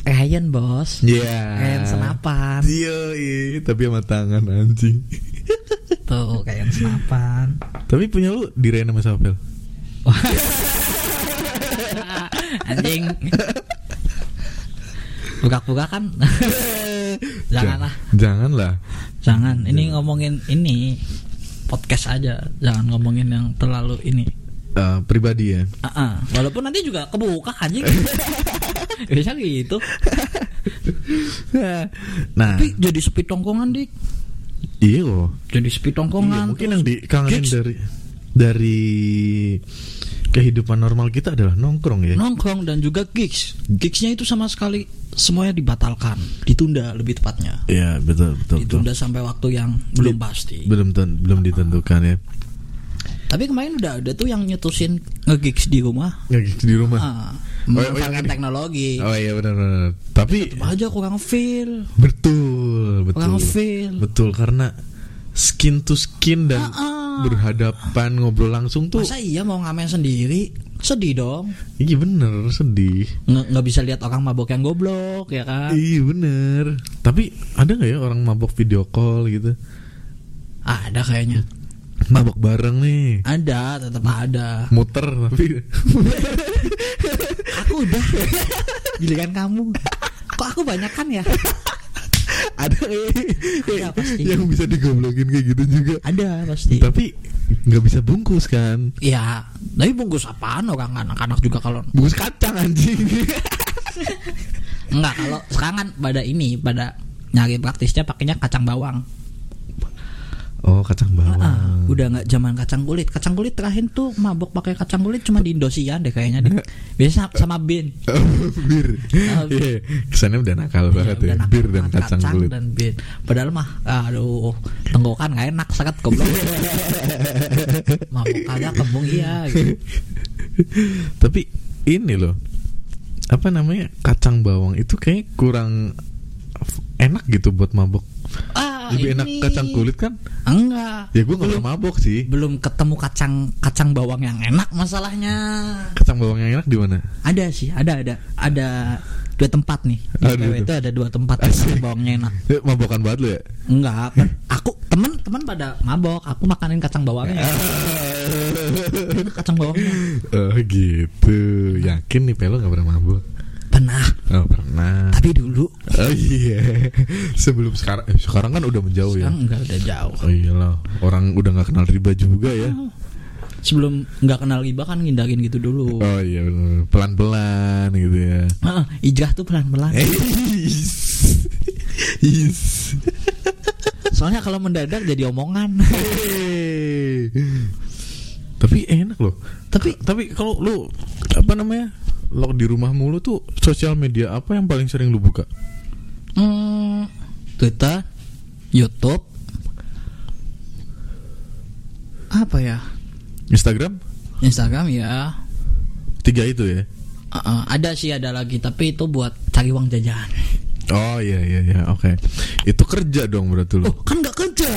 [SPEAKER 2] Ryan bos.
[SPEAKER 1] Iya.
[SPEAKER 2] Ryan senapan.
[SPEAKER 1] Iya, iya, tapi sama tangan anjing.
[SPEAKER 2] tuh kayak senapan.
[SPEAKER 1] Tapi punya lu di Rena sama Sapel? (laughs)
[SPEAKER 2] anjing. Buka-buka kan? (laughs) Janganlah.
[SPEAKER 1] Janganlah.
[SPEAKER 2] jangan. Ini ngomongin ini. Podcast aja. Jangan ngomongin yang terlalu ini.
[SPEAKER 1] Eh, pribadi ya.
[SPEAKER 2] Ah, ah. walaupun nanti juga kebuka anjing. (laughs) Bisa gitu.
[SPEAKER 1] Nah,
[SPEAKER 2] tapi jadi sepi tongkongan dik.
[SPEAKER 1] Iya kok.
[SPEAKER 2] jadi sepi
[SPEAKER 1] Iya,
[SPEAKER 2] tongkongan
[SPEAKER 1] mungkin
[SPEAKER 2] terus
[SPEAKER 1] yang dikangenin dari dari kehidupan normal kita adalah nongkrong ya.
[SPEAKER 2] nongkrong dan juga gigs gigsnya itu sama sekali semuanya dibatalkan ditunda lebih tepatnya
[SPEAKER 1] Iya, betul, betul, betul.
[SPEAKER 2] ditunda sampai waktu yang belum pasti
[SPEAKER 1] Belum ten- belum ditentukan ya.
[SPEAKER 2] Tapi kemarin udah ada tuh yang nyetusin ngegigs di rumah.
[SPEAKER 1] Ya gitu di rumah.
[SPEAKER 2] Ah,
[SPEAKER 1] Oh, oh,
[SPEAKER 2] memanfaatkan
[SPEAKER 1] yang ini.
[SPEAKER 2] teknologi.
[SPEAKER 1] Oh iya benar-benar. Tapi
[SPEAKER 2] Tetep aja kurang feel.
[SPEAKER 1] betul, betul.
[SPEAKER 2] Kurang feel.
[SPEAKER 1] Betul karena skin to skin dan
[SPEAKER 2] Ah, ah.
[SPEAKER 1] Berhadapan ngobrol langsung tuh.
[SPEAKER 2] Masa iya mau ngamen sendiri? Sedih dong.
[SPEAKER 1] Iya bener sedih.
[SPEAKER 2] Nggak bisa lihat orang mabok yang goblok ya kan?
[SPEAKER 1] Iya bener. Tapi ada nggak ya orang mabok video call gitu?
[SPEAKER 2] Ada kayaknya.
[SPEAKER 1] Mabok bareng nih.
[SPEAKER 2] Ada, tetap ada.
[SPEAKER 1] Muter tapi (laughs)
[SPEAKER 2] Aku udah. Giliran kamu. Kok aku banyak kan ya?
[SPEAKER 1] Ada kayak
[SPEAKER 2] Ada pasti.
[SPEAKER 1] yang bisa digoblokin kayak gitu juga.
[SPEAKER 2] Ada pasti.
[SPEAKER 1] Tapi nggak bisa bungkus kan?
[SPEAKER 2] Iya, tapi bungkus apaan orang anak-anak juga kalau
[SPEAKER 1] Bungkus kacang anjing.
[SPEAKER 2] enggak kalau sekarang kan pada ini pada nyari praktisnya pakainya kacang bawang.
[SPEAKER 1] Oh kacang bawang.
[SPEAKER 2] Ah, udah nggak zaman kacang kulit. Kacang kulit terakhir tuh mabok pakai kacang kulit cuma di Indosiar deh kayaknya deh. Biasa sama bin. (laughs)
[SPEAKER 1] Bir.
[SPEAKER 2] Ah,
[SPEAKER 1] Iya, kesannya udah nakal banget
[SPEAKER 2] Iya,
[SPEAKER 1] ya.
[SPEAKER 2] udah nakal
[SPEAKER 1] Bir dan
[SPEAKER 2] banget,
[SPEAKER 1] kacang kulit.
[SPEAKER 2] dan bin. Padahal mah aduh, tenggorokan gak enak seret goblok. (laughs) mabok kagak kembung iya gitu.
[SPEAKER 1] Tapi ini loh. Apa namanya? Kacang bawang itu kayak kurang enak gitu buat mabok. Lebih enak kacang kulit kan?
[SPEAKER 2] Enggak.
[SPEAKER 1] Ya gue gak pernah mabok sih.
[SPEAKER 2] belum ketemu kacang kacang bawang yang enak masalahnya
[SPEAKER 1] Kacang bawang yang enak di mana?
[SPEAKER 2] ada sih ada ada ada dua tempat nih di
[SPEAKER 1] Aduh,
[SPEAKER 2] PW itu ada dua tempat kacang bawangnya enak
[SPEAKER 1] Eh, mabokan banget lu ya?
[SPEAKER 2] enggak aku temen temen pada mabok aku makanin kacang bawangnya (laughs) kacang bawangnya
[SPEAKER 1] oh gitu. Yakin nih pelo gak pernah mabok?
[SPEAKER 2] Pernah
[SPEAKER 1] Oh pernah.
[SPEAKER 2] tapi dulu
[SPEAKER 1] Oh iya. (laughs) Sebelum sekarang, eh, sekarang kan udah menjauh ya.
[SPEAKER 2] sekarang enggak udah jauh
[SPEAKER 1] Oh iyalah, orang udah nggak kenal riba juga ya.
[SPEAKER 2] sebelum nggak kenal riba kan ngindarin gitu dulu
[SPEAKER 1] Oh iya pelan-pelan gitu ya.
[SPEAKER 2] Heeh, hijrah tuh pelan-pelan
[SPEAKER 1] Is. Is.
[SPEAKER 2] soalnya kalau mendadak jadi omongan
[SPEAKER 1] Hey. Tapi enak loh.
[SPEAKER 2] tapi
[SPEAKER 1] Tapi kalau lu apa namanya? Lo di rumah mulu tuh sosial media apa yang paling sering lu buka?
[SPEAKER 2] Hmm, Twitter, YouTube, apa ya?
[SPEAKER 1] Instagram?
[SPEAKER 2] Instagram ya.
[SPEAKER 1] Tiga itu ya.
[SPEAKER 2] Uh, uh, ada sih ada lagi tapi itu buat cari uang jajan.
[SPEAKER 1] Oh iya iya iya oke. Itu kerja dong berarti lu.
[SPEAKER 2] Oh kan nggak kerja.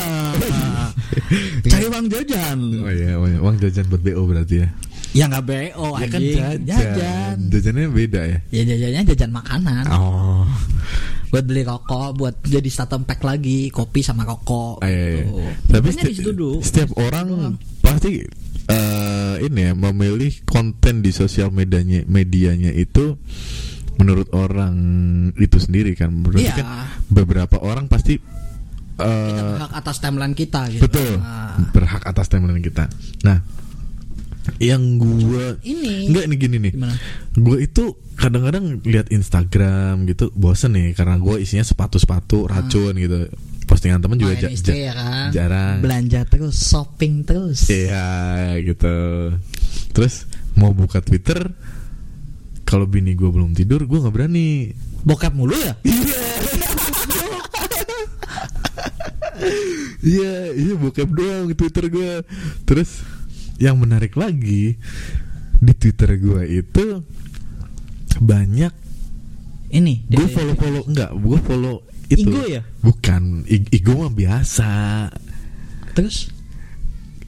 [SPEAKER 2] (laughs) cari uang jajan.
[SPEAKER 1] Oh iya, oh iya. uang jajan buat BO berarti ya.
[SPEAKER 2] Ya nggak bo
[SPEAKER 1] Ya kan jajan.
[SPEAKER 2] jajan.
[SPEAKER 1] Jajannya beda ya.
[SPEAKER 2] Ya jajannya jajan makanan.
[SPEAKER 1] Oh.
[SPEAKER 2] Buat beli rokok, buat jadi starter pack lagi, kopi sama rokok.
[SPEAKER 1] Ah, iya, iya.
[SPEAKER 2] gitu.
[SPEAKER 1] Tapi seti-
[SPEAKER 2] dulu.
[SPEAKER 1] setiap orang pasti eh, ini ya memilih konten di sosial medianya medianya itu menurut orang itu sendiri kan. Berarti
[SPEAKER 2] Iya.
[SPEAKER 1] kan beberapa orang pasti
[SPEAKER 2] Kita
[SPEAKER 1] eh,
[SPEAKER 2] berhak atas timeline kita gitu.
[SPEAKER 1] betul
[SPEAKER 2] Nah,
[SPEAKER 1] berhak atas timeline kita. Nah, yang gua
[SPEAKER 2] ini
[SPEAKER 1] enggak ini gini nih. Gue itu kadang-kadang lihat Instagram gitu bosen nih karena gue isinya sepatu-sepatu racun gitu. Postingan temen juga ja- ja-
[SPEAKER 2] ya kan?
[SPEAKER 1] jarang.
[SPEAKER 2] belanja terus, shopping terus.
[SPEAKER 1] Iya gitu. Terus mau buka Twitter kalau bini gue belum tidur gue nggak berani.
[SPEAKER 2] Bokap mulu ya?
[SPEAKER 1] Iya (laughs) iya bokep doang di Twitter gue. Terus yang menarik lagi di Twitter gue itu banyak
[SPEAKER 2] Ini
[SPEAKER 1] gue follow follow enggak gue follow itu
[SPEAKER 2] Igo ya?
[SPEAKER 1] bukan I- Igo mah biasa
[SPEAKER 2] Terus?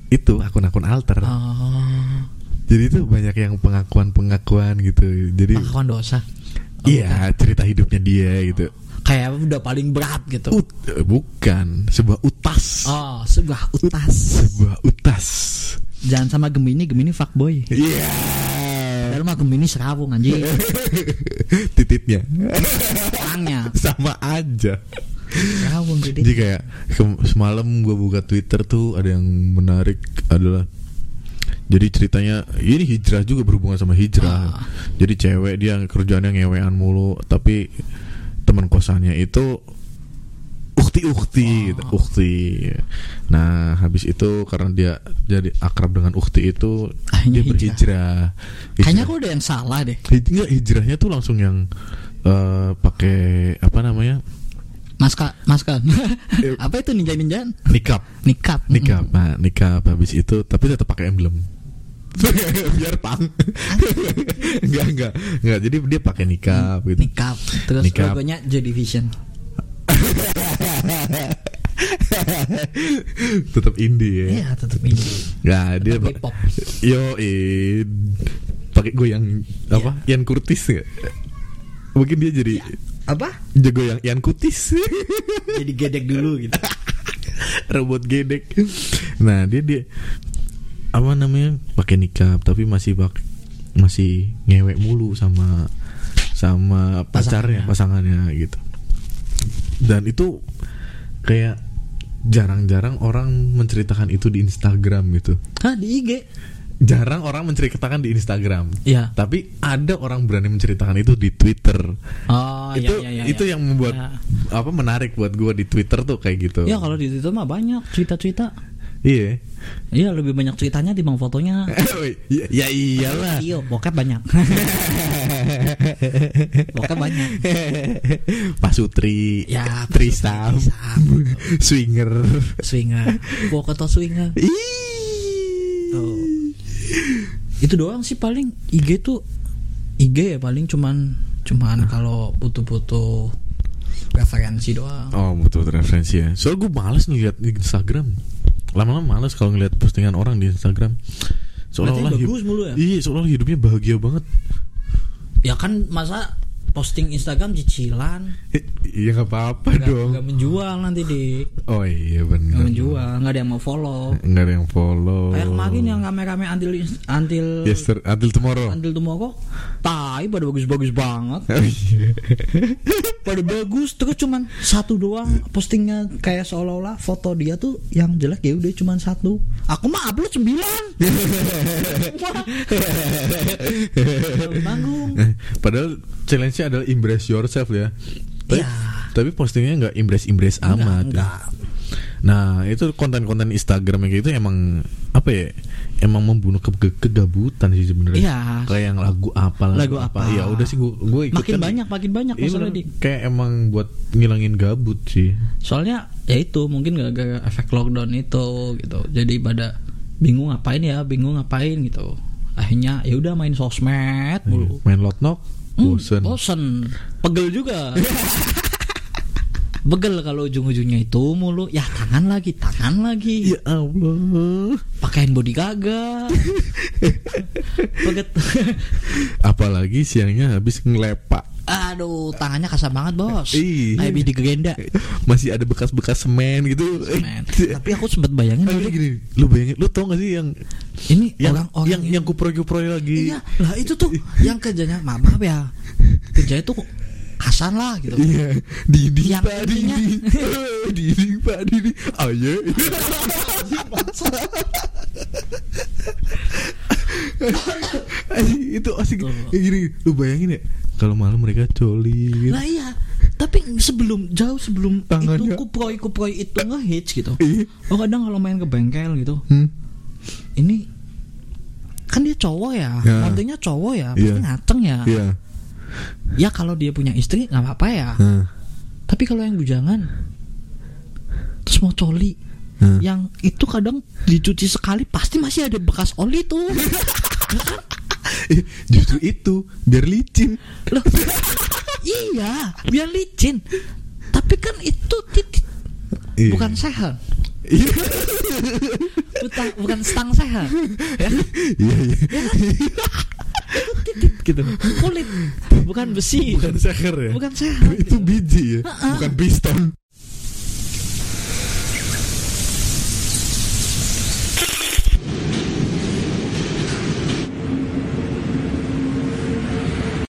[SPEAKER 1] itu akun-akun alter
[SPEAKER 2] Oh,
[SPEAKER 1] jadi itu banyak yang pengakuan-pengakuan gitu jadi
[SPEAKER 2] pengakuan dosa. Oh,
[SPEAKER 1] iya cerita hidupnya dia gitu
[SPEAKER 2] Kayak udah paling berat gitu.
[SPEAKER 1] Ut, bukan sebuah utas
[SPEAKER 2] Oh, sebuah utas.
[SPEAKER 1] sebuah utas
[SPEAKER 2] Jangan sama Gemini, Gemini fuckboy.
[SPEAKER 1] iya
[SPEAKER 2] Padahal mah Gemini serawung anjing. (laughs)
[SPEAKER 1] tititnya
[SPEAKER 2] Orangnya (laughs)
[SPEAKER 1] sama aja
[SPEAKER 2] serawung
[SPEAKER 1] jadi
[SPEAKER 2] jadi.
[SPEAKER 1] kayak semalam gue buka Twitter tuh ada yang menarik adalah jadi ceritanya ini hijrah juga berhubungan sama hijrah.
[SPEAKER 2] Ah.
[SPEAKER 1] Jadi cewek dia kerjaannya ngewean mulu, tapi teman kosannya itu ukti-ukti, gitu, ukti. Nah habis itu karena dia jadi akrab dengan ukti itu
[SPEAKER 2] Akhirnya
[SPEAKER 1] dia
[SPEAKER 2] hijrah.
[SPEAKER 1] berhijrah.
[SPEAKER 2] Kayaknya
[SPEAKER 1] Hijrah.
[SPEAKER 2] aku udah yang salah deh.
[SPEAKER 1] Hij- enggak, hijrahnya tuh langsung yang eh, pakai apa namanya
[SPEAKER 2] Maska, maska. (laughs) Apa itu ninja ninjaan?
[SPEAKER 1] nikap
[SPEAKER 2] Nikap.
[SPEAKER 1] nikap nah nikap habis itu tapi tetap pakai emblem (laughs) biar pang (laughs) enggak enggak enggak jadi dia pakai nikap gitu
[SPEAKER 2] Nikap. Terus
[SPEAKER 1] Nikap.
[SPEAKER 2] logonya Joy Division. (laughs)
[SPEAKER 1] tetap indie ya
[SPEAKER 2] Iya, tetap ini.
[SPEAKER 1] Nah, dia
[SPEAKER 2] hip-hop.
[SPEAKER 1] Yo, eh, pakai goyang apa?
[SPEAKER 2] Iya.
[SPEAKER 1] Ian Curtis nggak? Mungkin dia jadi
[SPEAKER 2] Apa?
[SPEAKER 1] jago yang Ian Curtis. (laughs)
[SPEAKER 2] Jadi gedek dulu gitu. (laughs)
[SPEAKER 1] Robot gedek. Nah, dia dia apa namanya? Pakai nikah tapi masih pakai masih ngewek mulu sama sama pacarnya, pasangannya gitu. Dan itu kayak jarang-jarang orang menceritakan itu di Instagram gitu.
[SPEAKER 2] Hah, di IG?
[SPEAKER 1] jarang orang menceritakan di Instagram.
[SPEAKER 2] Iya.
[SPEAKER 1] Tapi ada orang berani menceritakan itu di Twitter.
[SPEAKER 2] Oh,
[SPEAKER 1] itu
[SPEAKER 2] iya, iya, iya,
[SPEAKER 1] itu
[SPEAKER 2] iya.
[SPEAKER 1] yang membuat
[SPEAKER 2] Ya.
[SPEAKER 1] apa menarik buat gue di Twitter tuh kayak gitu.
[SPEAKER 2] Ya kalau di situ mah banyak cerita-cerita.
[SPEAKER 1] Iya.
[SPEAKER 2] Iya lebih banyak ceritanya dibanding fotonya. (laughs)
[SPEAKER 1] ya, ya iyalah.
[SPEAKER 2] Iya, bokep banyak. (laughs) bokep banyak.
[SPEAKER 1] Pak Sutri,
[SPEAKER 2] Ya,
[SPEAKER 1] Trisam. Swinger.
[SPEAKER 2] Swinger, atau swinger. Tuh. Itu doang sih paling IG tuh IG ya paling cuman cuman kalau butuh-butuh referensi doang.
[SPEAKER 1] Oh betul referensi ya. Soal gue males nih lihat di Instagram. Lama-lama males kalau ngeliat postingan orang di Instagram. Seolah-olah hidup-
[SPEAKER 2] bagus mulu ya?
[SPEAKER 1] Iya, seolah hidupnya bahagia banget.
[SPEAKER 2] Ya kan masa posting Instagram cicilan
[SPEAKER 1] Iya nggak apa-apa dong.
[SPEAKER 2] nggak menjual nanti di
[SPEAKER 1] Oh iya benar.
[SPEAKER 2] menjual nggak ada yang mau follow
[SPEAKER 1] Nggak ada yang follow.
[SPEAKER 2] kayak kemarin yang rame-rame antil antil
[SPEAKER 1] Yester, until tomorrow.
[SPEAKER 2] antil tomorrow tai pada bagus-bagus banget (laughs)
[SPEAKER 1] Oh, iya.
[SPEAKER 2] pada bagus terus cuman satu doang postingnya kayak seolah-olah foto dia tuh yang jelek ya udah cuman satu aku mah upload sembilan (laughs) tanggung
[SPEAKER 1] Eh, Padahal challenge-nya adalah embrace yourself ya. Tapi,
[SPEAKER 2] Iya.
[SPEAKER 1] tapi postingnya nggak embrace embrace
[SPEAKER 2] Enggak,
[SPEAKER 1] amat. ya.
[SPEAKER 2] enggak.
[SPEAKER 1] Nah itu konten-konten Instagram yang kayak gitu emang apa ya? Emang membunuh ke ke- kegabutan sih sebenarnya.
[SPEAKER 2] Iya.
[SPEAKER 1] Kayak yang lagu apa
[SPEAKER 2] Lagu apa.
[SPEAKER 1] Ya udah sih gue gue ikut
[SPEAKER 2] makin
[SPEAKER 1] kan.
[SPEAKER 2] banyak makin banyak
[SPEAKER 1] bener.
[SPEAKER 2] di
[SPEAKER 1] kayak emang buat ngilangin gabut sih.
[SPEAKER 2] soalnya ya itu mungkin gara-gara efek lockdown itu gitu jadi pada bingung ngapain ya bingung ngapain gitu akhirnya ya udah main sosmed mulu.
[SPEAKER 1] Main lot knock,
[SPEAKER 2] Hmm,
[SPEAKER 1] bosen.
[SPEAKER 2] bosen. Pegel juga (laughs) Begel kalau ujung-ujungnya itu mulu ya tangan lagi tangan lagi
[SPEAKER 1] Ya Allah.
[SPEAKER 2] pakaian body kagak (laughs) Peget.
[SPEAKER 1] Apalagi siangnya habis ngelepak.
[SPEAKER 2] aduh tangannya kasar banget bos
[SPEAKER 1] Iya.
[SPEAKER 2] kayak bidi gegenda
[SPEAKER 1] Masih ada bekas-bekas semen gitu.
[SPEAKER 2] Men, tapi aku sempet bayangin dulu,
[SPEAKER 1] gini, lu bayangin, lu tau gak sih yang
[SPEAKER 2] ini
[SPEAKER 1] yang
[SPEAKER 2] orang orang
[SPEAKER 1] yang yang kuproy-kuproy lagi?
[SPEAKER 2] Iya, lah itu tuh yang kerjanya maaf ya. Kerjanya tuh kasar lah gitu.
[SPEAKER 1] Iya,
[SPEAKER 2] Yang
[SPEAKER 1] pak
[SPEAKER 2] intinya- (laughs)
[SPEAKER 1] dinding, dinding pak dinding. Oh iya. (laughs) Anjing, itu asik kayak gini. Lu bayangin ya, kalau malam mereka coli. Gitu.
[SPEAKER 2] Lah iya, tapi sebelum jauh sebelum
[SPEAKER 1] Tangannya-
[SPEAKER 2] itu kuproy kuproy itu ngehits gitu.
[SPEAKER 1] Iya.
[SPEAKER 2] Oh kadang kalau main ke bengkel gitu,
[SPEAKER 1] Hmm.
[SPEAKER 2] ini kan dia cowok ya,
[SPEAKER 1] Ya.
[SPEAKER 2] cowok ya, pasti
[SPEAKER 1] Iya.
[SPEAKER 2] ngaceng ya.
[SPEAKER 1] Iya.
[SPEAKER 2] Ya kalau dia punya istri nggak apa-apa ya.
[SPEAKER 1] Nah,
[SPEAKER 2] Tapi kalau yang bujangan, terus mau coli,
[SPEAKER 1] nah.
[SPEAKER 2] yang itu kadang dicuci sekali pasti masih ada bekas oli tuh. (laughs)
[SPEAKER 1] Eh, Justru itu biar licin.
[SPEAKER 2] Loh, iya, biar licin. Tapi kan itu titik
[SPEAKER 1] Iya.
[SPEAKER 2] bukan sehat.
[SPEAKER 1] Iya.
[SPEAKER 2] Bukan, stang sehat. Ya,
[SPEAKER 1] Iya iya.
[SPEAKER 2] titik gitu. Kulit, bukan besi.
[SPEAKER 1] Bukan seher ya.
[SPEAKER 2] Bukan sehat.
[SPEAKER 1] Itu biji ya, bukan piston.